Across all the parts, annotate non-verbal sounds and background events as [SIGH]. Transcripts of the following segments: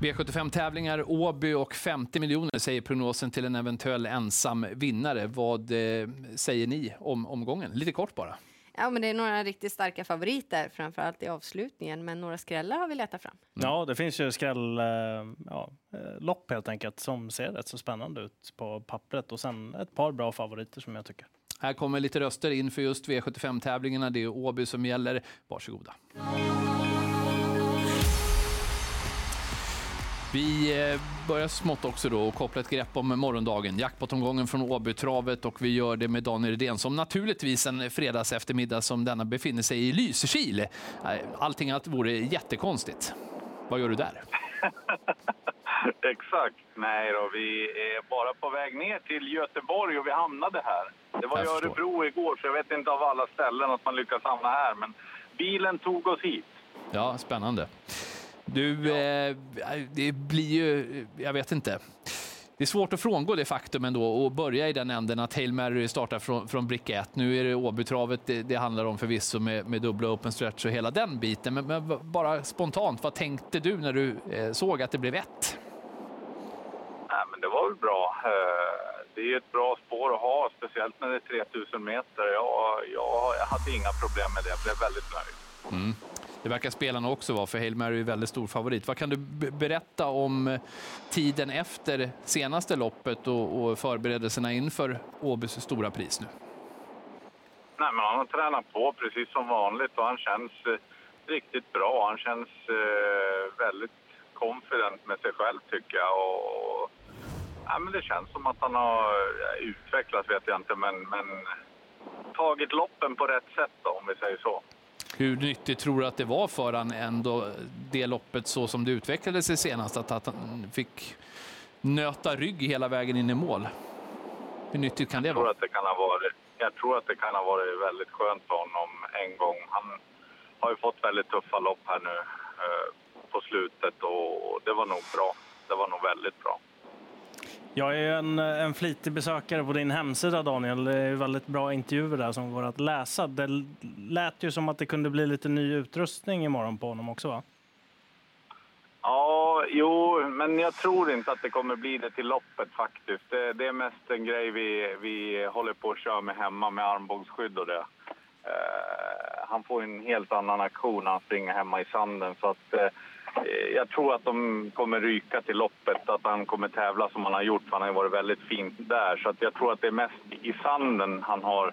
V75-tävlingar, Åby och 50 miljoner säger prognosen till en eventuell ensam vinnare. Vad eh, säger ni om omgången? Lite kort bara. Ja, men det är några riktigt starka favoriter, framförallt i avslutningen, men några skrällar har vi letat fram. Mm. Ja, det finns ju skrälllopp ja, lopp helt enkelt som ser rätt så spännande ut på pappret och sen ett par bra favoriter som jag tycker. Här kommer lite röster in för just V75-tävlingarna. Det är Åby som gäller. Varsågoda. Vi eh, börjar smått också då och koppla ett grepp om morgondagen. Jackpot-omgången från Åbytravet och vi gör det med Daniel Redén som naturligtvis en fredags eftermiddag som denna befinner sig i Lysekil. Allting annat vore jättekonstigt. Vad gör du där? [LAUGHS] Exakt. Nej då, vi är bara på väg ner till Göteborg och vi hamnade här. Det var i Örebro igår, så jag vet inte av alla ställen att man lyckas hamna här. Men bilen tog oss hit. Ja, spännande. Du, ja. eh, det blir ju, jag vet inte. Det är svårt att frångå det faktum ändå och börja i den änden att Hail Mary startar från, från bricka 1. Nu är det Åbytravet det, det handlar om förvisso med, med dubbla open stretch och hela den biten. Men, men bara spontant, vad tänkte du när du eh, såg att det blev ett? Nej, men det var väl bra. Eh, det är ett bra spår att ha, speciellt när det är 3000 meter. Jag, jag, jag hade inga problem med det. Jag blev väldigt nöjd. Mm. Det verkar spelarna också vara, för Hail Mary är väldigt stor favorit. Vad kan du berätta om eh, tiden efter senaste loppet och, och förberedelserna inför Åbys stora pris nu? Nej, men han har tränat på precis som vanligt och han känns eh, riktigt bra. Han känns eh, väldigt confident med sig själv tycker jag. Och, ja, men det känns som att han har eh, utvecklats vet jag inte, men, men tagit loppen på rätt sätt då, om vi säger så. Hur nyttigt tror du att det var för han ändå, det loppet så som det utvecklade sig senast, att, att han fick nöta rygg hela vägen in i mål? Hur nyttigt kan det jag vara? Att det kan ha varit, jag tror att det kan ha varit väldigt skönt för honom en gång. Han har ju fått väldigt tuffa lopp här nu eh, på slutet och det var nog bra. Det var nog väldigt bra. Jag är en, en flitig besökare på din hemsida Daniel. Det är väldigt bra intervjuer där som går att läsa. Det lät ju som att det kunde bli lite ny utrustning imorgon på honom också va? Ja, jo, men jag tror inte att det kommer bli det till loppet faktiskt. Det, det är mest en grej vi, vi håller på att köra med hemma med armbågsskydd och det. Uh, han får en helt annan aktion när han springer hemma i sanden. Så att, uh, jag tror att de kommer ryka till loppet, att han kommer tävla som han har gjort. Han har varit väldigt fint där. Så jag tror att det är mest i sanden han har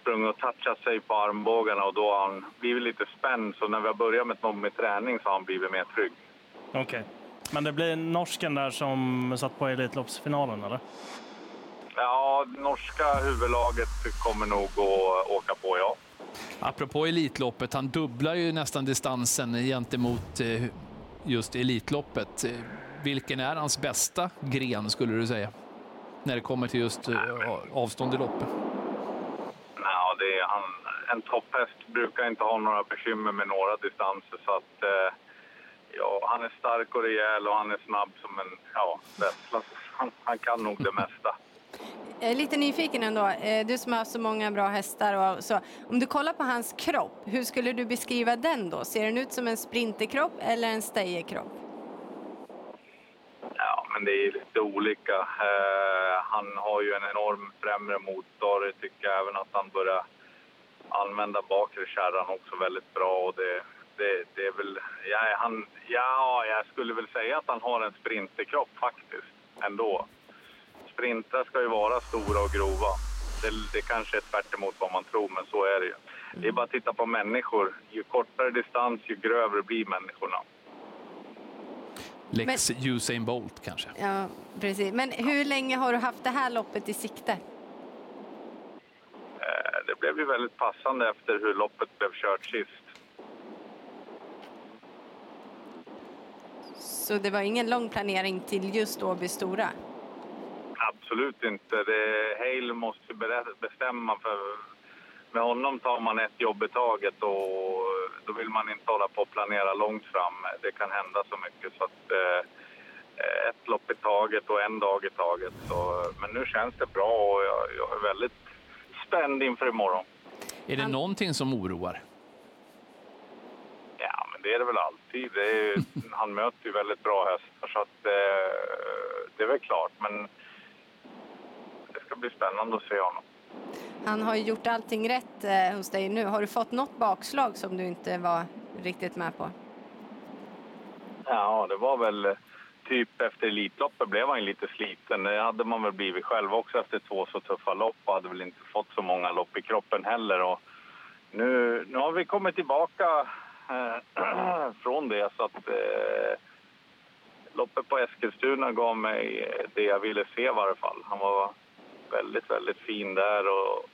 sprungit och touchat sig på armbågarna och då har han blivit lite spänd. Så när vi har börjat med, med träning så har han blivit mer trygg. Okej. Okay. Men det blir norsken där som satt på Elitloppsfinalen, eller? Ja, norska huvudlaget kommer nog att åka på, ja. Apropå Elitloppet, han dubblar ju nästan distansen gentemot eh, just Elitloppet. Eh, vilken är hans bästa gren, skulle du säga? När det kommer till just eh, avstånd i loppet. Ja, det är han, en topphäst brukar inte ha några bekymmer med några distanser. Så att, ja, han är stark och rejäl och han är snabb som en ja, Han, [LAUGHS] han kan nog det mesta. Jag är lite nyfiken ändå. Eh, du som har så många bra hästar och så. Om du kollar på hans kropp, hur skulle du beskriva den då? Ser den ut som en sprinterkropp eller en stejerkropp? Ja, men det är lite olika. Eh, han har ju en enorm främre motor. Jag tycker även att han börjar använda bakre kärran också väldigt bra. Och det, det, det är väl... Ja, han, ja, jag skulle väl säga att han har en sprinterkropp faktiskt, ändå sprintar ska ju vara stora och grova. Det, det kanske är tvärt vad man tror, men så är det ju. Det är bara att titta på människor. Ju kortare distans, ju grövre blir människorna. Lex men, Usain Bolt kanske? Ja, precis. Men hur länge har du haft det här loppet i sikte? Eh, det blev ju väldigt passande efter hur loppet blev kört sist. Så det var ingen lång planering till just Åby Stora? Absolut inte. Det, Hale måste bestämma. för Med honom tar man ett jobb i taget och då vill man inte hålla på och planera långt fram. Det kan hända så mycket. så att eh, Ett lopp i taget och en dag i taget. Så, men nu känns det bra och jag, jag är väldigt spänd inför imorgon. Är det någonting som oroar? det är det väl alltid. Det är, [LAUGHS] han möter ju väldigt bra hästar så att eh, det är väl klart. Men ska bli spännande att se honom. Han har ju gjort allting rätt eh, hos dig nu. Har du fått något bakslag som du inte var riktigt med på? Ja, det var väl eh, typ efter Elitloppet blev han lite sliten. Det hade man väl blivit själv också efter två så tuffa lopp och hade väl inte fått så många lopp i kroppen heller. Och nu, nu har vi kommit tillbaka eh, [CLEARS THROAT] från det så att eh, loppet på Eskilstuna gav mig det jag ville se i varje fall. Han var väldigt, väldigt fin där och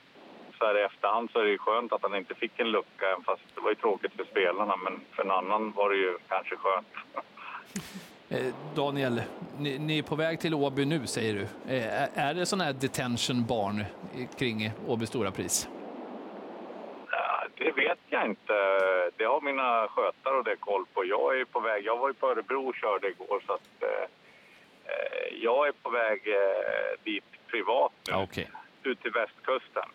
så här i efterhand så är det skönt att han inte fick en lucka, fast det var ju tråkigt för spelarna, men för en annan var det ju kanske skönt. [LAUGHS] Eh, Daniel, ni, ni, är på väg till Åby nu, säger du. Eh, är det sån här detention barn kring Åby Stora Pris? Det vet jag inte. Det har mina skötare och det koll på. Jag är på väg. Jag var ju på Örebro och körde igår, så att, eh jag är på väg eh, dit privat nu. Ja, okay. Ut till västkusten.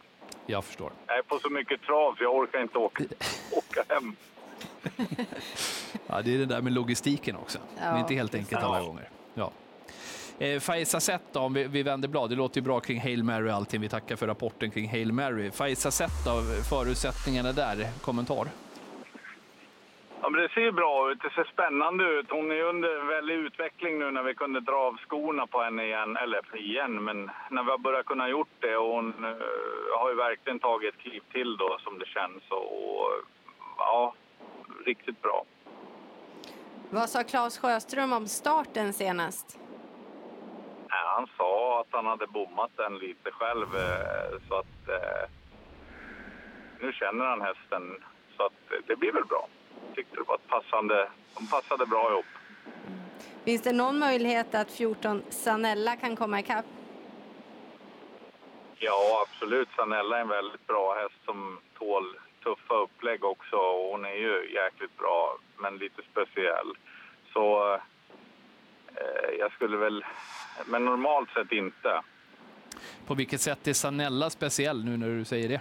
Jag förstår. Jag är på så mycket trav så jag orkar inte åka, [LAUGHS] åka hem. ja, det är det där med logistiken också. Ja, det är inte helt enkelt alla gånger. Ja. Eh, Faiza Zet då, om vi, vi vänder blad. Det låter ju bra kring Hail Mary och allting. Vi tackar för rapporten kring Hail Mary. Faiza Zet då, förutsättningarna där, kommentar? Ja, men det ser bra ut. Det ser spännande ut. Hon är under väldig utveckling nu när vi kunde dra av skorna på henne igen. Eller igen, men när vi har börjat kunna gjort det. Och hon uh, har ju verkligen tagit ett kliv till då, som det känns. Och, ja, riktigt bra. Vad sa Claes Sjöström om starten senast? Ja, han sa att han hade bommat den lite själv. Eh, så att eh, nu känner han hästen. Så att det blir väl bra tyckte det var ett passande, de passade bra ihop. Finns det någon möjlighet att 14 Sanella kan komma ikapp? Ja, absolut. Sanella är en väldigt bra häst som tål tuffa upplägg också. Hon är ju jäkligt bra, men lite speciell. Så eh, jag skulle väl... Men normalt sett inte. På vilket sätt är Sanella speciell nu när du säger det?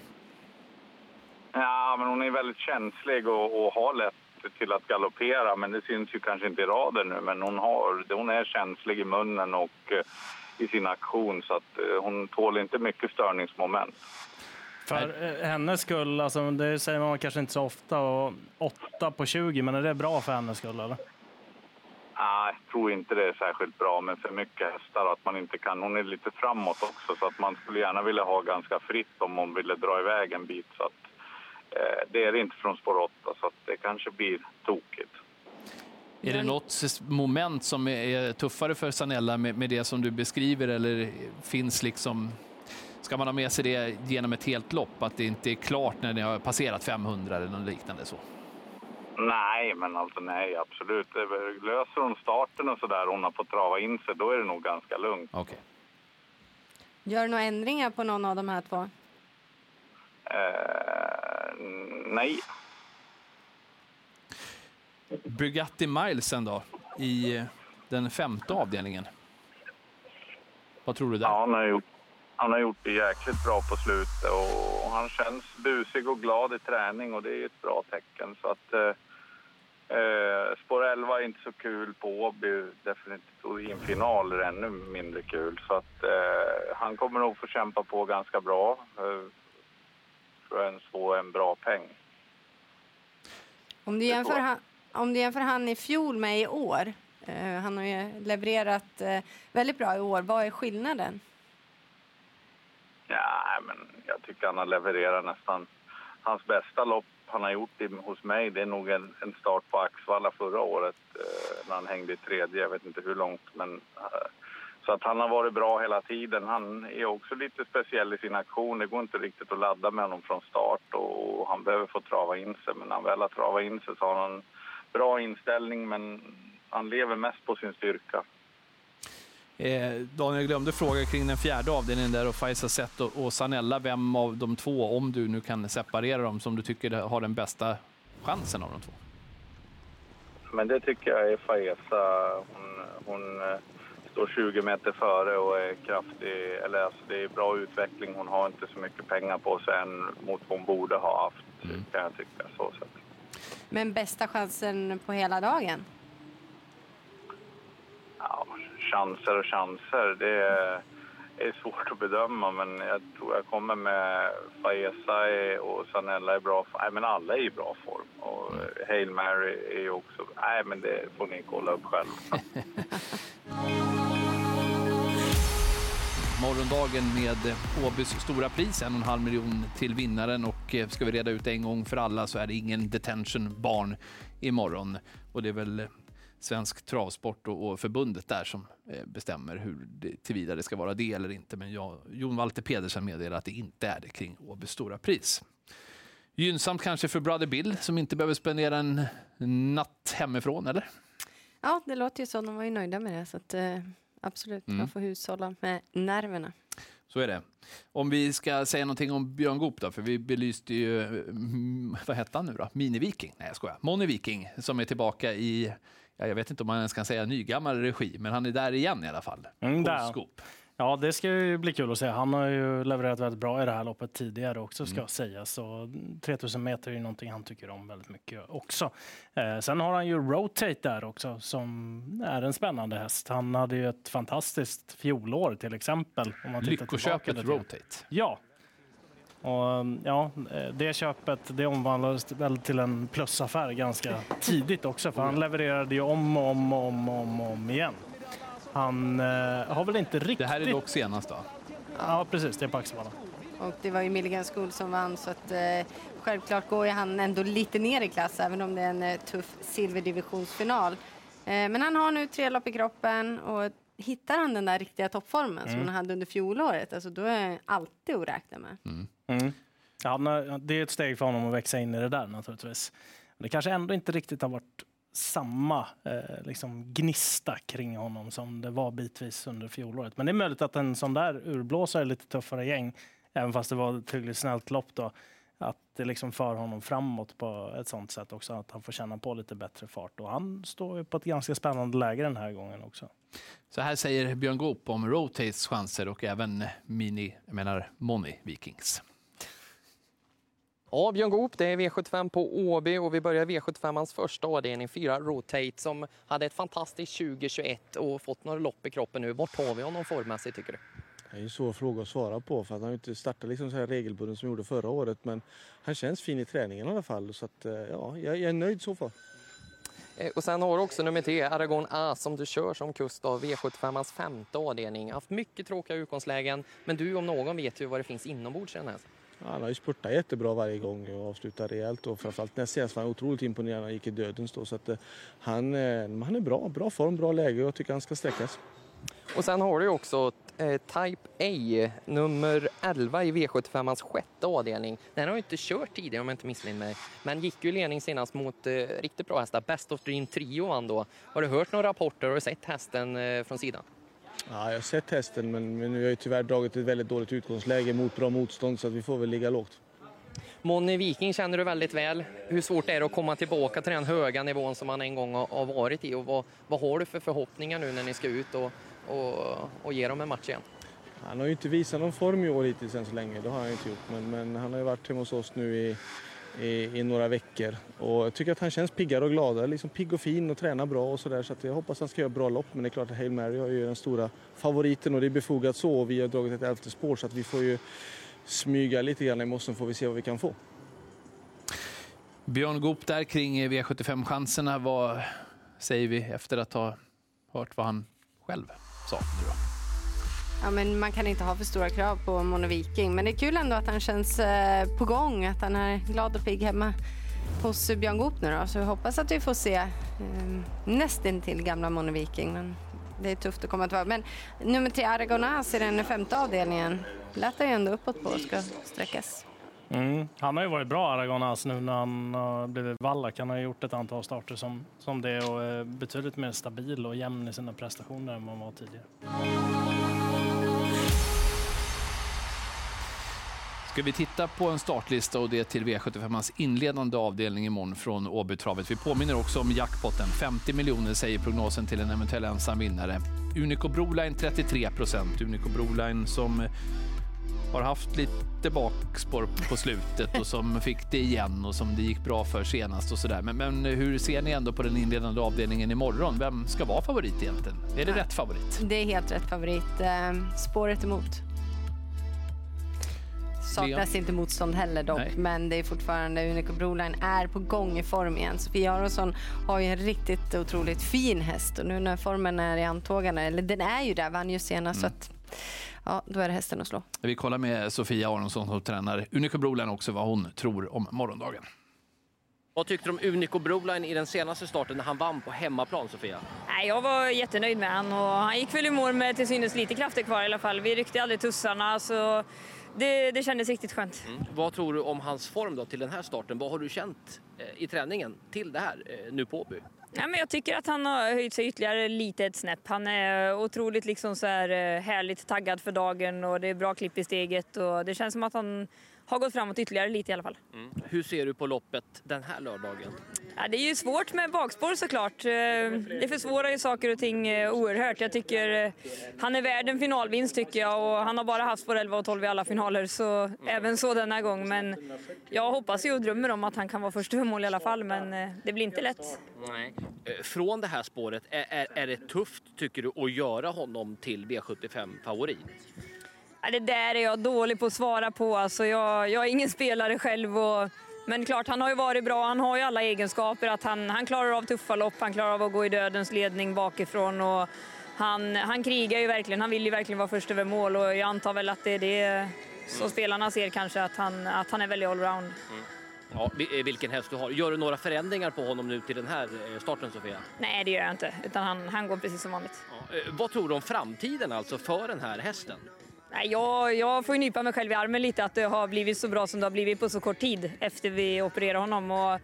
Ja, men hon är väldigt känslig och, och har lätt till att galoppera. Men det syns ju kanske inte i raden nu. Men hon, har, hon är känslig i munnen och eh, i sin aktion så att eh, hon tål inte mycket störningsmoment. För eh, hennes skull, alltså, det säger man kanske inte så ofta, och 8 på 20, men är det bra för hennes skull? Eller? Nej, jag tror inte det är särskilt bra med för mycket hästar. Att man inte kan. Hon är lite framåt också, så att man skulle gärna vilja ha ganska fritt om hon ville dra iväg en bit. Så att det är det inte från spår 8, så det kanske blir tokigt. Är det något moment som är tuffare för Sanella med, med det som du beskriver eller finns liksom Ska man ha med sig det genom ett helt lopp, att det inte är klart när ni har passerat 500 eller något liknande så? Nej, men alltså nej, absolut. Löser hon starten och så där, hon har fått trava in sig, då är det nog ganska lugnt. Okay. Gör du några ändringar på någon av de här två? Eh, nej. Bugatti Milesen då, i den femte avdelningen. Vad tror du där? Ja, han, har gjort, han har gjort det jäkligt bra på slutet och han känns busig och glad i träning och det är ett bra tecken. Så att, eh, eh spår 11 är inte så kul på Åby, definitivt. Och i en final är det ännu mindre kul. Så att eh, han kommer nog få kämpa på ganska bra. Eh, för att ens få en bra peng. Om du jämför, han, om du jämför han i fjol med i år, eh, han har ju levererat eh, väldigt bra i år, vad är skillnaden? Ja, men jag tycker han har levererat nästan hans bästa lopp han har gjort hos mig. Det är nog en, en start på Axvalla förra året eh, när han hängde i tredje. Jag vet inte hur långt, men eh, så att han har varit bra hela tiden. Han är också lite speciell i sin aktion. Det går inte riktigt att ladda med honom från start och han behöver få trava in sig. Men när han väl har travat in sig så har han en bra inställning men han lever mest på sin styrka. Eh, Daniel glömde fråga kring den fjärde avdelningen där och Faisa Zet och, och Sanella. Vem av de två, om du nu kan separera dem, som du tycker har den bästa chansen av de två? Men det tycker jag är Faisa. Hon, hon eh, står 20 meter före och är kraftig. Eller alltså det är bra utveckling. Hon har inte så mycket pengar på sig än mot vad hon borde ha haft, mm. kan jag tycka. Så sätt. Men bästa chansen på hela dagen? Ja, chanser och chanser. Det är, är svårt att bedöma, men jag tror jag kommer med Faesa och Sanella i bra form. Nej, men alla är i bra form. Och Hail Mary är också... Nej, men det får ni kolla upp själv. [LAUGHS] Morgondagen med Åbys stora pris, en och en halv miljon till vinnaren och eh, ska vi reda ut en gång för alla så är det ingen detention barn imorgon. Och det är väl eh, Svensk Travsport och, förbundet där som eh, bestämmer hur det tillvida det ska vara det eller inte. Men jag, Jon Walter Pedersen meddelar att det inte är det kring Åbys stora pris. Gynnsamt kanske för Brother Bill som inte behöver spendera en natt hemifrån, eller? Ja, det låter ju så. De var ju nöjda med det. Så att, eh, absolut, Mm. man får hushålla med nerverna. Så är det. Om vi ska säga någonting om Björn Goop då, för vi belyste ju, mm, vad hette han nu då? Mini-Viking? Nej, jag skojar. Moni Viking som är tillbaka i, ja, jag vet inte om man ens kan säga nygammal regi, men han är där igen i alla fall. Mm, På där. Ja, det ska ju bli kul att se. Han har ju levererat väldigt bra i det här loppet tidigare också ska Mm. sägas. Så 3000 meter är ju någonting han tycker om väldigt mycket också. Eh, sen har han ju Rotate där också som är en spännande häst. Han hade ju ett fantastiskt fjolår till exempel. Om man Lyckoköpet. Rotate. Ja. Och, ja, eh, det köpet det omvandlades väl till en plusaffär ganska tidigt också. För han levererade ju om och om, och om, och om igen. Han eh, har väl inte riktigt... Det här är dock senast då? Ja, precis. Det är på Axevalla. Och det var ju Milligan School som vann så att eh, självklart går ju han ändå lite ner i klass även om det är en eh, tuff silverdivisionsfinal. Eh, men han har nu tre lopp i kroppen och hittar han den där riktiga toppformen som han hade under fjolåret, alltså då är han alltid att räkna med. Mm. Ja, han har- det är ett steg för honom att växa in i det där naturligtvis. Men det kanske ändå inte riktigt har varit samma eh, liksom gnista kring honom som det var bitvis under fjolåret. Men det är möjligt att en sån där urblåsare, lite tuffare gäng, även fast det var ett hyggligt snällt lopp då, att det liksom för honom framåt på ett sånt sätt också, att han får känna på lite bättre fart. Och han står ju på ett ganska spännande läge den här gången också. Så här säger Björn Goop om Rotates chanser och även Mini, jag menar Money Vikings. Ja, Björn Goop, det är V75 på Åby och vi börjar V75ans första avdelning, 4 Rotate, som hade ett fantastiskt 2021 och fått några lopp i kroppen nu. Vart har vi honom formmässigt tycker du? Det är en svår fråga att svara på för att han inte startat liksom så här regelbundet som han gjorde förra året. Men han känns fin i träningen i alla fall. Så att, eh, ja, jag, är nöjd så far. Eh, Och sen har du också nummer 3, Aragon A, som du kör som kust av V75ans femte avdelning. Haft mycket tråkiga utgångslägen, men du om någon vet ju vad det finns inombords i den här. Han har ju spurtat jättebra varje gång och avslutat rejält. Och framförallt näst senast var han otroligt imponerande när han gick i dödens. Då. Så att, eh, han, eh, han är bra, bra form, bra läge och jag tycker han ska sträckas. Och sen har du också eh, Type A, nummer 11 i V75ans sjätte avdelning. Den har ju inte kört tidigare om jag inte missminner mig, men gick ju ledning senast mot eh, riktigt bra hästar. Best of Dream Trio vann då. Har du hört några rapporter? och sett hästen eh, från sidan? Ja, jag har sett hästen men, men nu har ju tyvärr dragit ett väldigt dåligt utgångsläge mot bra motstånd så att vi får väl ligga lågt. Moni Viking känner du väldigt väl. Hur svårt är det att komma tillbaka till den höga nivån som man en gång har, har varit i? Och vad, vad har du för förhoppningar nu när ni ska ut och, och, och ge dem en match igen? Han har ju inte visat någon form i år hittills än så länge, det har han inte gjort. Men, men han har ju varit hemma hos oss nu i, i, i några veckor. Och jag tycker att han känns piggare och gladare, liksom pigg och fin och tränar bra och sådär. Så att jag hoppas han ska göra bra lopp. Men det är klart att Hail Mary är ju den stora favoriten och det är befogat så. Och vi har dragit ett elfte spår så att vi får ju smyga lite grann i mossen får vi se vad vi kan få. Björn Goop där kring V75-chanserna. Vad säger vi efter att ha hört vad han själv sa nu då? Ja, men man kan inte ha för stora krav på Mono Viking, men det är kul ändå att han känns eh, på gång, att han är glad och pigg hemma hos Björn Goop nu då. Så vi hoppas att vi får se eh, nästintill gamla Mono Viking, men det är tufft att komma tillbaka. Men nummer tre, Aragonas i den femte avdelningen, lät det ju ändå uppåt på och ska sträckas. Mm. Han har ju varit bra Aragonas nu när han har blivit vallack. Han har gjort ett antal starter som, som det och är betydligt mer stabil och jämn i sina prestationer än vad han var tidigare. Ska vi titta på en startlista och det till V75ans inledande avdelning imorgon från Åbytravet. Vi påminner också om jackpotten. 50 miljoner säger prognosen till en eventuell ensam vinnare. Unico Broline 33 procent. Unico Broline som har haft lite bakspår på slutet och som [LAUGHS] fick det igen och som det gick bra för senast och sådär. Men, men hur ser ni ändå på den inledande avdelningen imorgon? Vem ska vara favorit egentligen? Är det rätt favorit? Det är helt rätt favorit. Eh, spåret emot. Saknas inte motstånd heller dock, Nej. men det är fortfarande Unico Broline är på gång i form igen. Sofia Aronsson har ju en riktigt otroligt fin häst och nu när formen är i antågande, eller den är ju där, vann ju senast, så att ja, då är det hästen att slå. Vi kollar med Sofia Aronsson som tränar Unico Broline också vad hon tror om morgondagen. Vad tyckte du om Unico Broline i den senaste starten när han vann på hemmaplan, Sofia? Nej, jag var jättenöjd med han och han gick väl i mål med till synes lite krafter kvar i alla fall. Vi ryckte aldrig tussarna så det, det kändes riktigt skönt. Vad tror du om hans form då till den här starten? Vad har du känt eh, i träningen till det här eh, nu på Åby? Nej, men jag tycker att han har höjt sig ytterligare lite ett snäpp. Han är otroligt liksom så här, eh, härligt taggad för dagen och det är bra klipp i steget och det känns som att han har gått framåt ytterligare lite i alla fall. Hur ser du på loppet den här lördagen? Ja, det är ju svårt med bakspår såklart. Eh, Det försvårar ju saker och ting eh, oerhört. Jag tycker eh, han är värd en finalvinst tycker jag och han har bara haft spår 11 och 12 i alla finaler så även så denna gång. Men jag hoppas ju och drömmer om att han kan vara först över mål i alla fall men det blir inte lätt. Nej. Från det här spåret, är, är, är det tufft tycker du att göra honom till V75-favorit? Ja, det där är jag dålig på att svara på. Alltså jag, jag är ingen spelare själv. Och, men klart, han har ju varit bra. Han har ju alla egenskaper. Att han, han klarar av tuffa lopp, han klarar av att gå i dödens ledning bakifrån. Och han, han krigar ju verkligen. Han vill ju verkligen vara först över mål och jag antar väl att det är det som spelarna ser kanske, att han, att han är väldigt allround. Ja, vi- eh, vilken häst du har. Gör du några förändringar på honom nu till den här eh, starten, Sofia? Nej, det gör jag inte. Utan han, han går precis som vanligt. Ja. eh, Vad tror du om framtiden alltså för den här hästen? Nej, jag, jag får nypa mig själv i armen lite att det har blivit så bra som det har blivit på så kort tid efter vi opererade honom. Och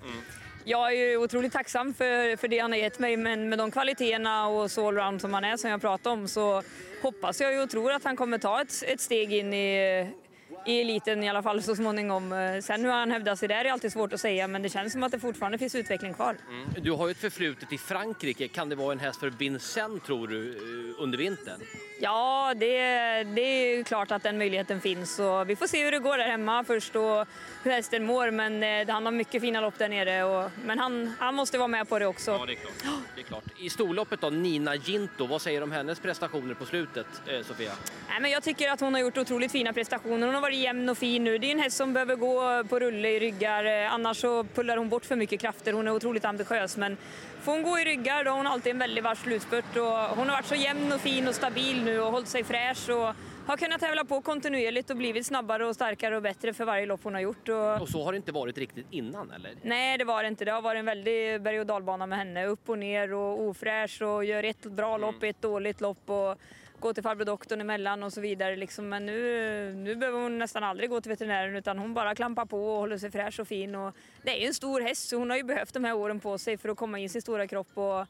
Jag är ju otroligt tacksam för, för det han har gett mig men med de kvaliteterna och så allround som han är som jag pratade om så hoppas jag och tror att han kommer ta ett, ett steg in i, i eliten i alla fall så småningom. Eh, Sen hur han hävdar sig där är alltid svårt att säga men det känns som att det fortfarande finns utveckling kvar. Du har ju ett förflutet i Frankrike. Kan det vara en häst för Vincent tror du eh, under vintern? Ja, det, det är klart att den möjligheten finns. Och vi får se hur det går där hemma först och hur hästen mår. Men eh, han har mycket fina lopp där nere. Och, men han, han måste vara med på det också. Ja, det är klart. Det är klart. I storloppet då, Nina Ginto, vad säger du om hennes prestationer på slutet, Sofia? Nej, men jag tycker att hon har gjort otroligt fina prestationer. Hon har varit jämn och fin nu. Det är en häst som behöver gå på rulle i ryggar. Eh, Annars så pullar hon bort för mycket krafter. Hon är otroligt ambitiös. Men får hon gå i ryggar då har hon alltid en väldigt vass slutspurt. Och hon har varit så jämn och fin och stabil nu och hållit sig fräsch. Och har kunnat tävla på kontinuerligt och blivit snabbare och starkare och bättre för varje lopp hon har gjort. Och... Och så har det inte varit riktigt innan, eller? Nej, det var det inte. Det har varit en väldig berg och dalbana med henne. Upp och ner och ofräsch och gör ett bra lopp, ett dåligt lopp och går till farbror doktorn emellan och så vidare. Liksom. Men nu, nu behöver hon nästan aldrig gå till veterinären utan hon bara klampar på och håller sig fräsch och fin. Och det är ju en stor häst så hon har ju behövt de här åren på sig för att komma in i sin stora kropp och,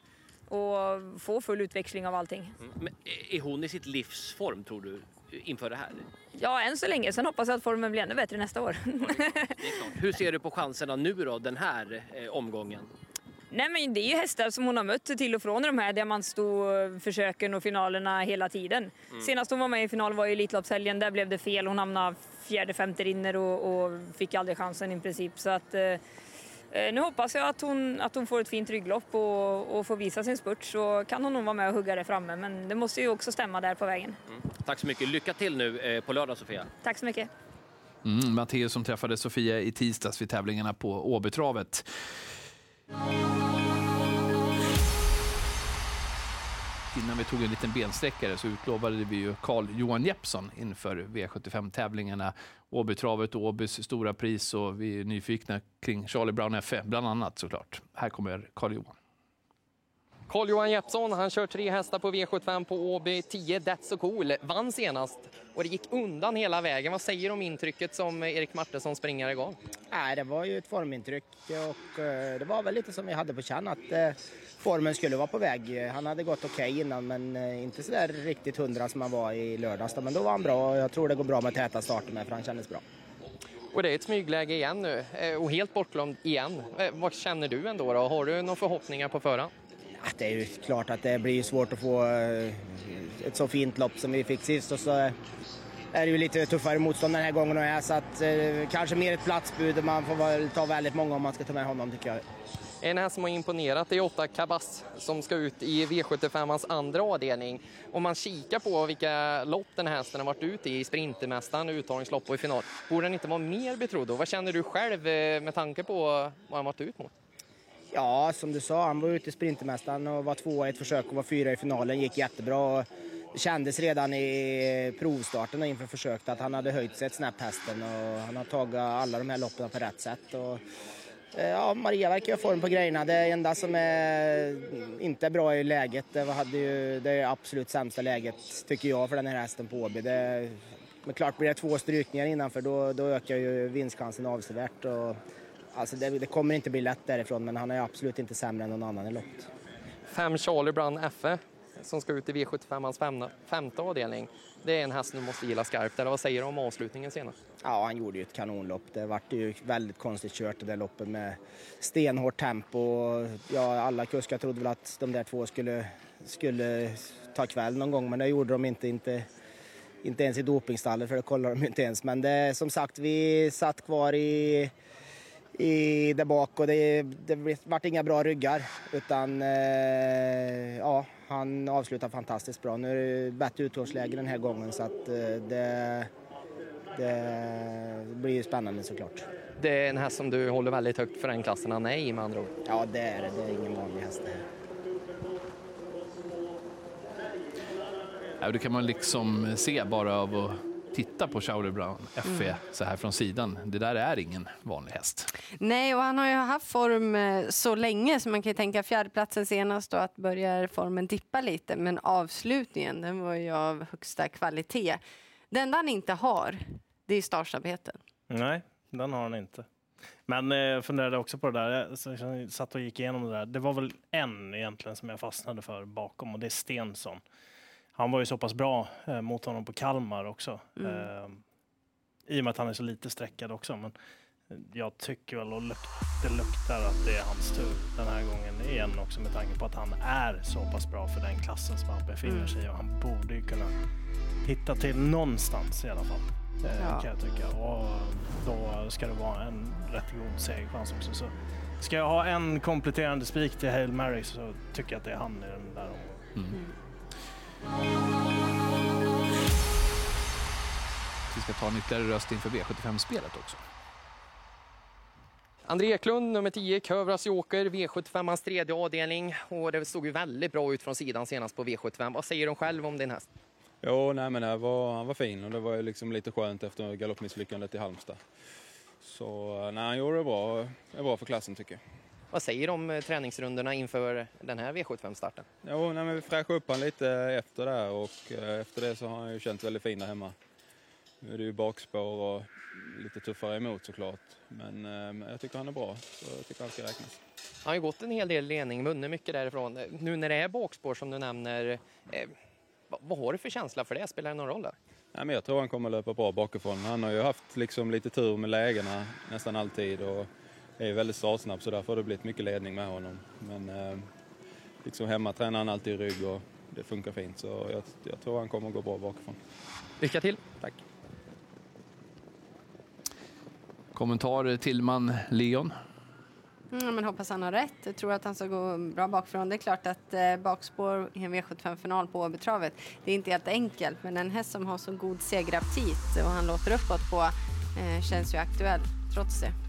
och få full utväxling av allting. Men är hon i sitt livs form, tror du, inför det här? Ja, än så länge. Sen hoppas jag att formen blir ännu bättre nästa år. Det är klart. Hur ser du på chanserna nu då, den här eh, omgången? Nej men det är ju hästar som hon har mött till och från de här diamantstoförsöken och finalerna hela tiden. Senast hon var med i final var i Elitloppshelgen, där blev det fel. Hon hamnade fjärde, femte rinner och, och fick aldrig chansen i princip. Så att, eh, eh, nu hoppas jag att hon, att hon får ett fint rygglopp och, och får visa sin spurt så kan hon nog vara med och hugga där framme. Men det måste ju också stämma där på vägen. Tack så mycket. Lycka till nu eh, på lördag, Sofia. Tack så mycket. Mm, Matteus som träffade Sofia i tisdags vid tävlingarna på Åbytravet. Innan vi tog en liten bensträckare så utlovade vi ju Carl Johan Jeppsson inför V75-tävlingarna. Åbytravet och Åbys stora pris och vi är nyfikna kring Charlie Brown F, bland annat såklart. Här kommer Carl Johan. Carl-Johan Jeppsson, han kör tre hästar på V75 på Åby. 10 That's so cool. Vann senast och det gick undan hela vägen. Vad säger du om intrycket som Erik Martinsson springare gav? Nej, det var ju ett formintryck och eh, det var väl lite som vi hade på känn att eh, formen skulle vara på väg. Han hade gått okej innan men eh, inte så där riktigt hundra som han var i lördags. Men då var han bra och jag tror det går bra med täta starter med för han kändes bra. Och det är ett smygläge igen nu och helt bortglömd igen. Vad känner du ändå? Då? Har du några förhoppningar på förhand? Ah, det är ju klart att det blir svårt att få eh, ett så fint lopp som vi fick sist och så eh, är det ju lite tuffare motstånd den här gången och så att eh, kanske mer ett platsbud. Man får väl ta väldigt många om man ska ta med honom tycker jag. En häst som har imponerat är åtta Kabas som ska ut i V75ans andra avdelning. Om man kikar på vilka lopp den här hästen har varit ute i, i Sprintermästaren, uttagningslopp och i final, borde den inte vara mer betrodd? Och vad känner du själv med tanke på vad han varit ut mot? Ja, som du sa, han var ute i Sprintermästaren och var tvåa i ett försök och var fyra i finalen. gick jättebra. Det kändes redan i provstarten och inför försöket att han hade höjt sig ett snäpp hästen och han har tagit alla de här loppen på rätt sätt. Och, eh, ja, Maria verkar ha form på grejerna. Det enda som är inte är bra är läget. Det, hade ju, det är absolut sämsta läget tycker jag för den här hästen på Åby. Men klart blir det två strykningar innanför då, då ökar ju vinstchansen avsevärt. Och, alltså det, det kommer inte bli lätt därifrån men han är absolut inte sämre än någon annan i loppet. Fem Charlie Brown FE som ska ut i V75ans femte avdelning. Det är en häst du måste gilla skarpt. Eller vad säger du om avslutningen senast? Ja, han gjorde ju ett kanonlopp. Det vart ju väldigt konstigt kört det där loppet med stenhårt tempo. Ja, alla kuskar trodde väl att de där två skulle, skulle ta kväll någon gång, men det gjorde de inte. inte inte ens i dopingstallet, för det kollar de inte ens. Men det, som sagt, vi satt kvar i, i där bak och det, det vart inga bra ryggar. Utan eh, ja, han avslutar fantastiskt bra. Nu är det bättre utgångsläge den här gången så att eh, det, det blir ju spännande såklart. Det är en häst som du håller väldigt högt för den klassen han är i med andra ord? Ja, det är det. Det är ingen vanlig häst det här. Ja, det kan man liksom se bara av att titta på Charlie Brown FE mm. så här från sidan. Det där är ingen vanlig häst. Nej, och han har ju haft form eh, så länge så man kan ju tänka fjärdeplatsen senast och att börjar formen dippa lite. Men avslutningen, den var ju av högsta kvalitet. Det enda han inte har, det är startsnabbheten. Nej, den har han inte. Men jag eh, funderade också på det där, jag satt och gick igenom det där. Det var väl en egentligen som jag fastnade för bakom och det är Stensson. Han var ju så pass bra eh, mot honom på Kalmar också. Mm. Eh, I och med att han är så lite sträckad också. Men jag tycker väl och luk det luktar att det är hans tur den här gången igen också med tanke på att han är så pass bra för den klassen som han befinner mm. sig i och han borde ju kunna hitta till någonstans i alla fall. Eh, ja. kan jag tycka. Och då ska det vara en rätt god segerchans också. Så ska jag ha en kompletterande spik till Hail Mary så tycker jag att det är han i den där omgången. Mm. Vi ska ta en ytterligare röst inför V75-spelet också. André Eklund, nummer 10, Kövras Joker, V75ans tredje avdelning. Och det såg ju väldigt bra ut från sidan senast på V75. Vad säger de själv om din häst? Jo, nej, men det var, han var fin och det var liksom lite skönt efter galoppmisslyckandet i Halmstad. Så nej, han gjorde det bra. Det är bra för klassen tycker jag. Vad säger du om eh, träningsrundorna inför den här V75-starten? Jo, nej, men vi fräschade upp honom lite efter det och eh, efter det så har han ju känt väldigt fin där hemma. Nu är det ju bakspår och lite tuffare emot såklart. Men eh, jag tycker han är bra, så jag tycker han ska räknas. Han har ju gått en hel del ledning, vunnit mycket därifrån. Nu när det är bakspår som du nämner, eh, vad har du för känsla för det? Spelar det någon roll? Där? Nej, men jag tror han kommer löpa bra bakifrån. Han har ju haft liksom lite tur med lägena nästan alltid. Och är väldigt startsnabb så därför har det blivit mycket ledning med honom. Men eh, liksom hemma tränar han alltid i rygg och det funkar fint så jag, jag tror han kommer att gå bra bakifrån. Lycka till! Tack! Kommentar Tillman Leon? Mm, men hoppas han har rätt. Jag tror att han ska gå bra bakifrån. Det är klart att eh, bakspår i en V75-final på Åbytravet, det är inte helt enkelt. Men en häst som har så god segeraptit och han låter uppåt på eh, känns ju aktuell trots det.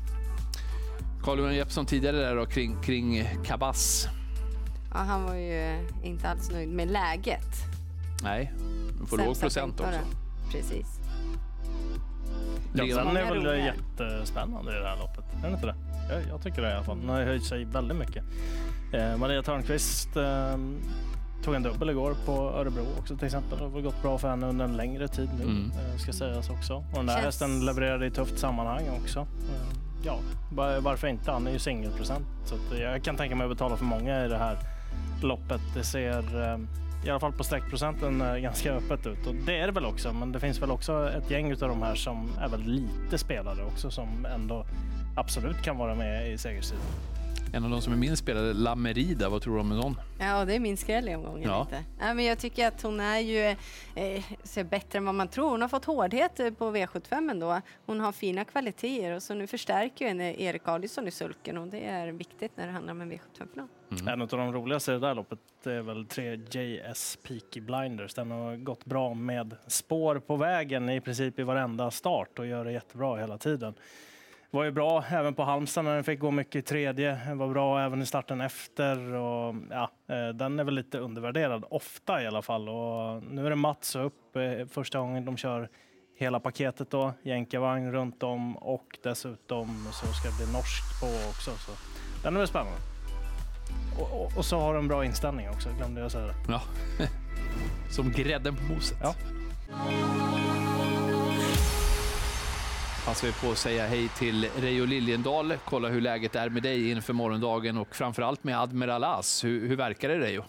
Carl-Johan Jeppsson tidigare där då, kring, kring Kabas. Ja, han var ju inte alls nöjd med läget. Nej, men får låg procent också. Precis. Ja, sen är väl det jättespännande i det här loppet. Är det inte det? Jag, jag tycker det i alla fall. Den har höjt sig väldigt mycket. Eh, Maria Törnqvist eh, tog en dubbel igår på Örebro också till exempel. Det har gått bra för henne under en längre tid nu, mm. Eh, ska sägas också. Och den där Känns... hästen levererade i tufft sammanhang också. Ja, varför inte? Han är ju singelprocent. Så jag kan tänka mig att betala för många i det här loppet. Det ser eh, i alla fall på streckprocenten eh, ganska öppet ut och det är det väl också. Men det finns väl också ett gäng av de här som är väl lite spelade också som ändå absolut kan vara med i segerstriden. En av de som är minst spelade, La Merida, vad tror du om en sån? Ja, det är min skräll i omgången. Ja. Lite. Ja, men jag tycker att hon är ju eh, ser bättre än vad man tror. Hon har fått hårdhet eh, på V75 ändå. Hon har fina kvaliteter och så nu förstärker ju henne Erik Adielsson i sulken och det är viktigt när det handlar om en V75-final. En av de roligaste i det där loppet är väl 3 JS Peaky Blinders. Den har gått bra med spår på vägen i princip i varenda start och gör det jättebra hela tiden. Var ju bra även på Halmstad när den fick gå mycket i tredje. Den var bra även i starten efter. Och, ja, eh, den är väl lite undervärderad, ofta i alla fall. Och nu är det Mats upp eh, första gången de kör hela paketet då. Jänkarvagn runt om och dessutom så ska det bli norskt på också. Så den är väl spännande. Och, och, och så har de bra inställning också, glömde jag säga det. Ja. [LAUGHS] Som grädden på moset. Ja. Passar vi på att säga hej till Reijo Liljendal. Kolla hur läget är med dig inför morgondagen och framförallt med Admiral As. Hur, hur verkar det Reijo?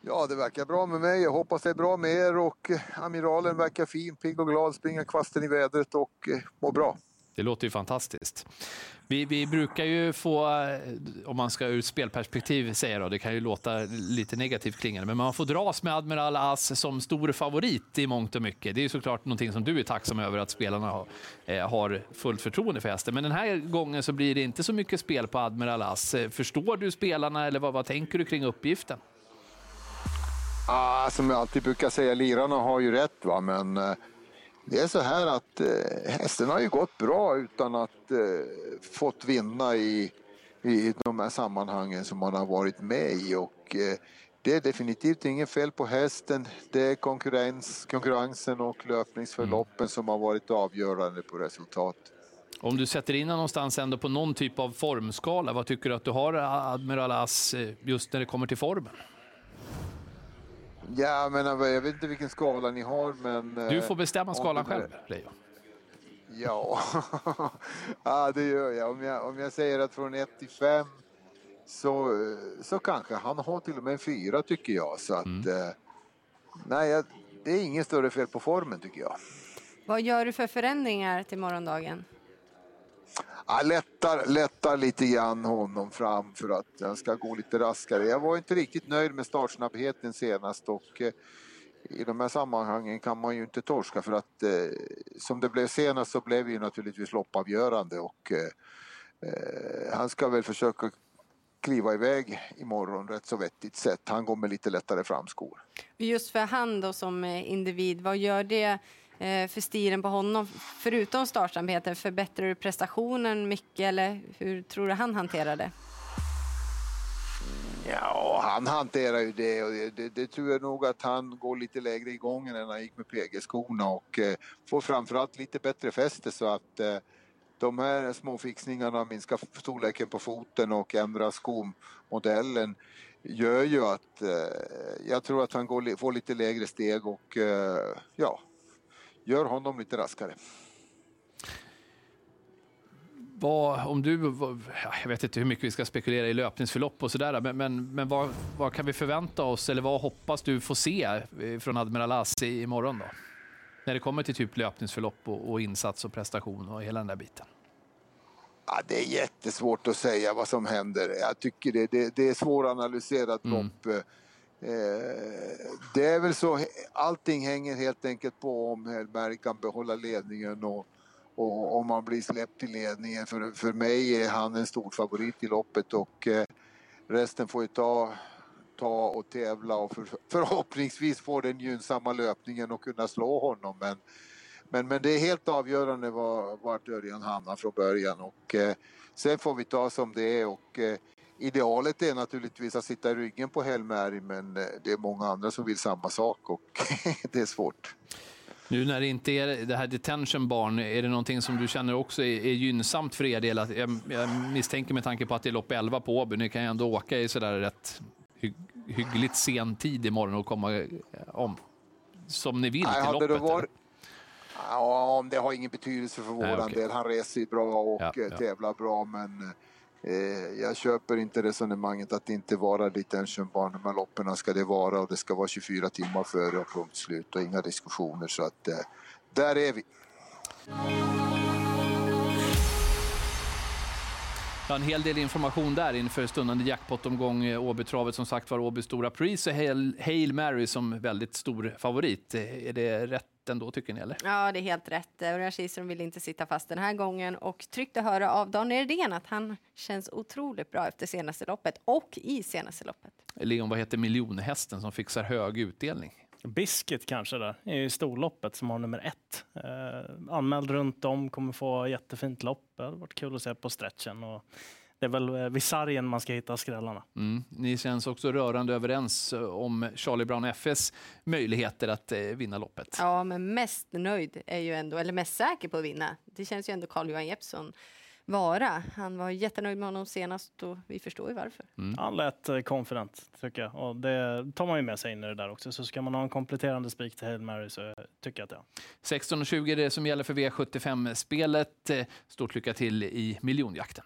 Ja, det verkar bra med mig. Jag hoppas det är bra med er och eh, amiralen verkar fin, pigg och glad, springer kvasten i vädret och eh, mår bra. Det låter ju fantastiskt. Vi, vi brukar ju få, eh, om man ska ur spelperspektiv säga då, det kan ju låta lite negativt klingande, men man får dras med Admiral As som stor favorit i mångt och mycket. Det är ju såklart någonting som du är tacksam över att spelarna har, eh, har fullt förtroende för hästen. Men den här gången så blir det inte så mycket spel på Admiral As. Eh, förstår du spelarna eller vad, vad tänker du kring uppgiften? Ah, som jag alltid brukar säga, lirarna har ju rätt va, men eh, det är så här att eh, hästen har ju gått bra utan att eh, fått vinna i, i de här sammanhangen som man har varit med i och eh, det är definitivt inget fel på hästen. Det är konkurrens, konkurrensen och löpningsförloppen som har varit avgörande på resultat. Om du sätter in någonstans ändå på någon typ av formskala, vad tycker du att du har Admiral As eh, just när det kommer till formen? Ja, men jag vet inte vilken skala ni har, men... eh, Du får bestämma skalan själv, Reijo. Ja, [LAUGHS] ja det gör jag. Om, jag. om jag säger att från 1 till 5 så, eh, så kanske han har till och med en 4 tycker jag. Så att, eh, nej, det är ingen större fel på formen tycker jag. Vad gör du för förändringar till morgondagen? Ja, lättar, lättar lite grann honom fram för att han ska gå lite raskare. Jag var inte riktigt nöjd med startsnabbheten senast och eh, i de här sammanhangen kan man ju inte torska för att eh, som det blev senast så blev det ju naturligtvis loppavgörande och eh, eh, han ska väl försöka kliva iväg imorgon rätt så vettigt sätt. Han går med lite lättare framskor. Just för han då som eh, individ, vad gör det Eh, för stilen på honom? Förutom startsamheten, förbättrar du prestationen mycket eller hur tror du han hanterar det? Ja, han hanterar ju det och det, det, det tror jag nog att han går lite lägre i gången än han gick med PG-skorna och eh, får framförallt lite bättre fäste så att eh, de här små fixningarna, minska storleken på foten och ändra skomodellen gör ju att eh, jag tror att han går, får lite lägre steg och eh, ja, gör honom lite raskare. Vad, om du, vad, jag vet inte hur mycket vi ska spekulera i löpningsförlopp och sådär, men, men, men vad, vad kan vi förvänta oss eller vad hoppas du få se eh, från Admiral As i- imorgon då? När det kommer till typ löpningsförlopp och, och insats och prestation och hela den där biten. Ja, det är jättesvårt att säga vad som händer. Jag tycker det, det, det är svåranalyserat lopp. Eh, det är väl så, allting hänger helt enkelt på om Hellberg kan behålla ledningen och, och om han blir släppt i ledningen. För, för mig är han en stor favorit i loppet och eh, resten får ju ta, ta och tävla och för, förhoppningsvis få den gynnsamma löpningen och kunna slå honom. Men, men, men det är helt avgörande var, vart Örjan hamnar från början och eh, sen får vi ta som det är och eh, idealet är naturligtvis att sitta i ryggen på Helmeri men eh, det är många andra som vill samma sak och [LAUGHS] det är svårt. Nu när det inte är det här detention barn, är det någonting som du känner också är, är gynnsamt för er del? Att jag, jag misstänker med tanke på att det är lopp 11 på Åby, ni kan ju ändå åka i sådär rätt hy, hyggligt sen tid imorgon och komma eh, om som ni vill Nej, till loppet. eller? Ja, det har ingen betydelse för våran Nej, okej. del. Han reser bra och Ja, eh, ja. tävlar bra men Eh, jag köper inte resonemanget att det inte vara detention barn. De här loppen ska det vara och det ska vara 24 timmar före och punkt slut och inga diskussioner så att eh, där är vi. Ja, en hel del information där inför stundande jackpot-omgång. eh, Åbytravet som sagt var Åby Stora Pris och Hail, Hail Mary som väldigt stor favorit. Eh, Är det rätt ändå tycker ni eller? Ja, det är helt rätt. Örjan Kihlström vill inte sitta fast den här gången och tryckte höra av Daniel Redén att han känns otroligt bra efter senaste loppet och i senaste loppet. Leon, vad heter miljonhästen som fixar hög utdelning? Biscuit kanske där, i storloppet som har nummer ett. Eh, anmäld runt om, kommer få jättefint lopp. Det hade varit kul att se på stretchen. Och det är väl eh, vid sargen man ska hitta skrällarna. Mm. Ni känns också rörande överens eh, om Charlie Brown FS möjligheter att eh, vinna loppet. Ja, men mest nöjd är ju ändå, eller mest säker på att vinna. Det känns ju ändå Carl-Johan Jeppsson vara. Han var jättenöjd med honom senast och vi förstår ju varför. Han lät eh, confident tycker jag. Och det tar man ju med sig in i det där också. Så ska man ha en kompletterande spik till Hail Mary så tycker jag att ja. 16.20 är det som gäller för V75-spelet. Eh, Stort lycka till i miljonjakten.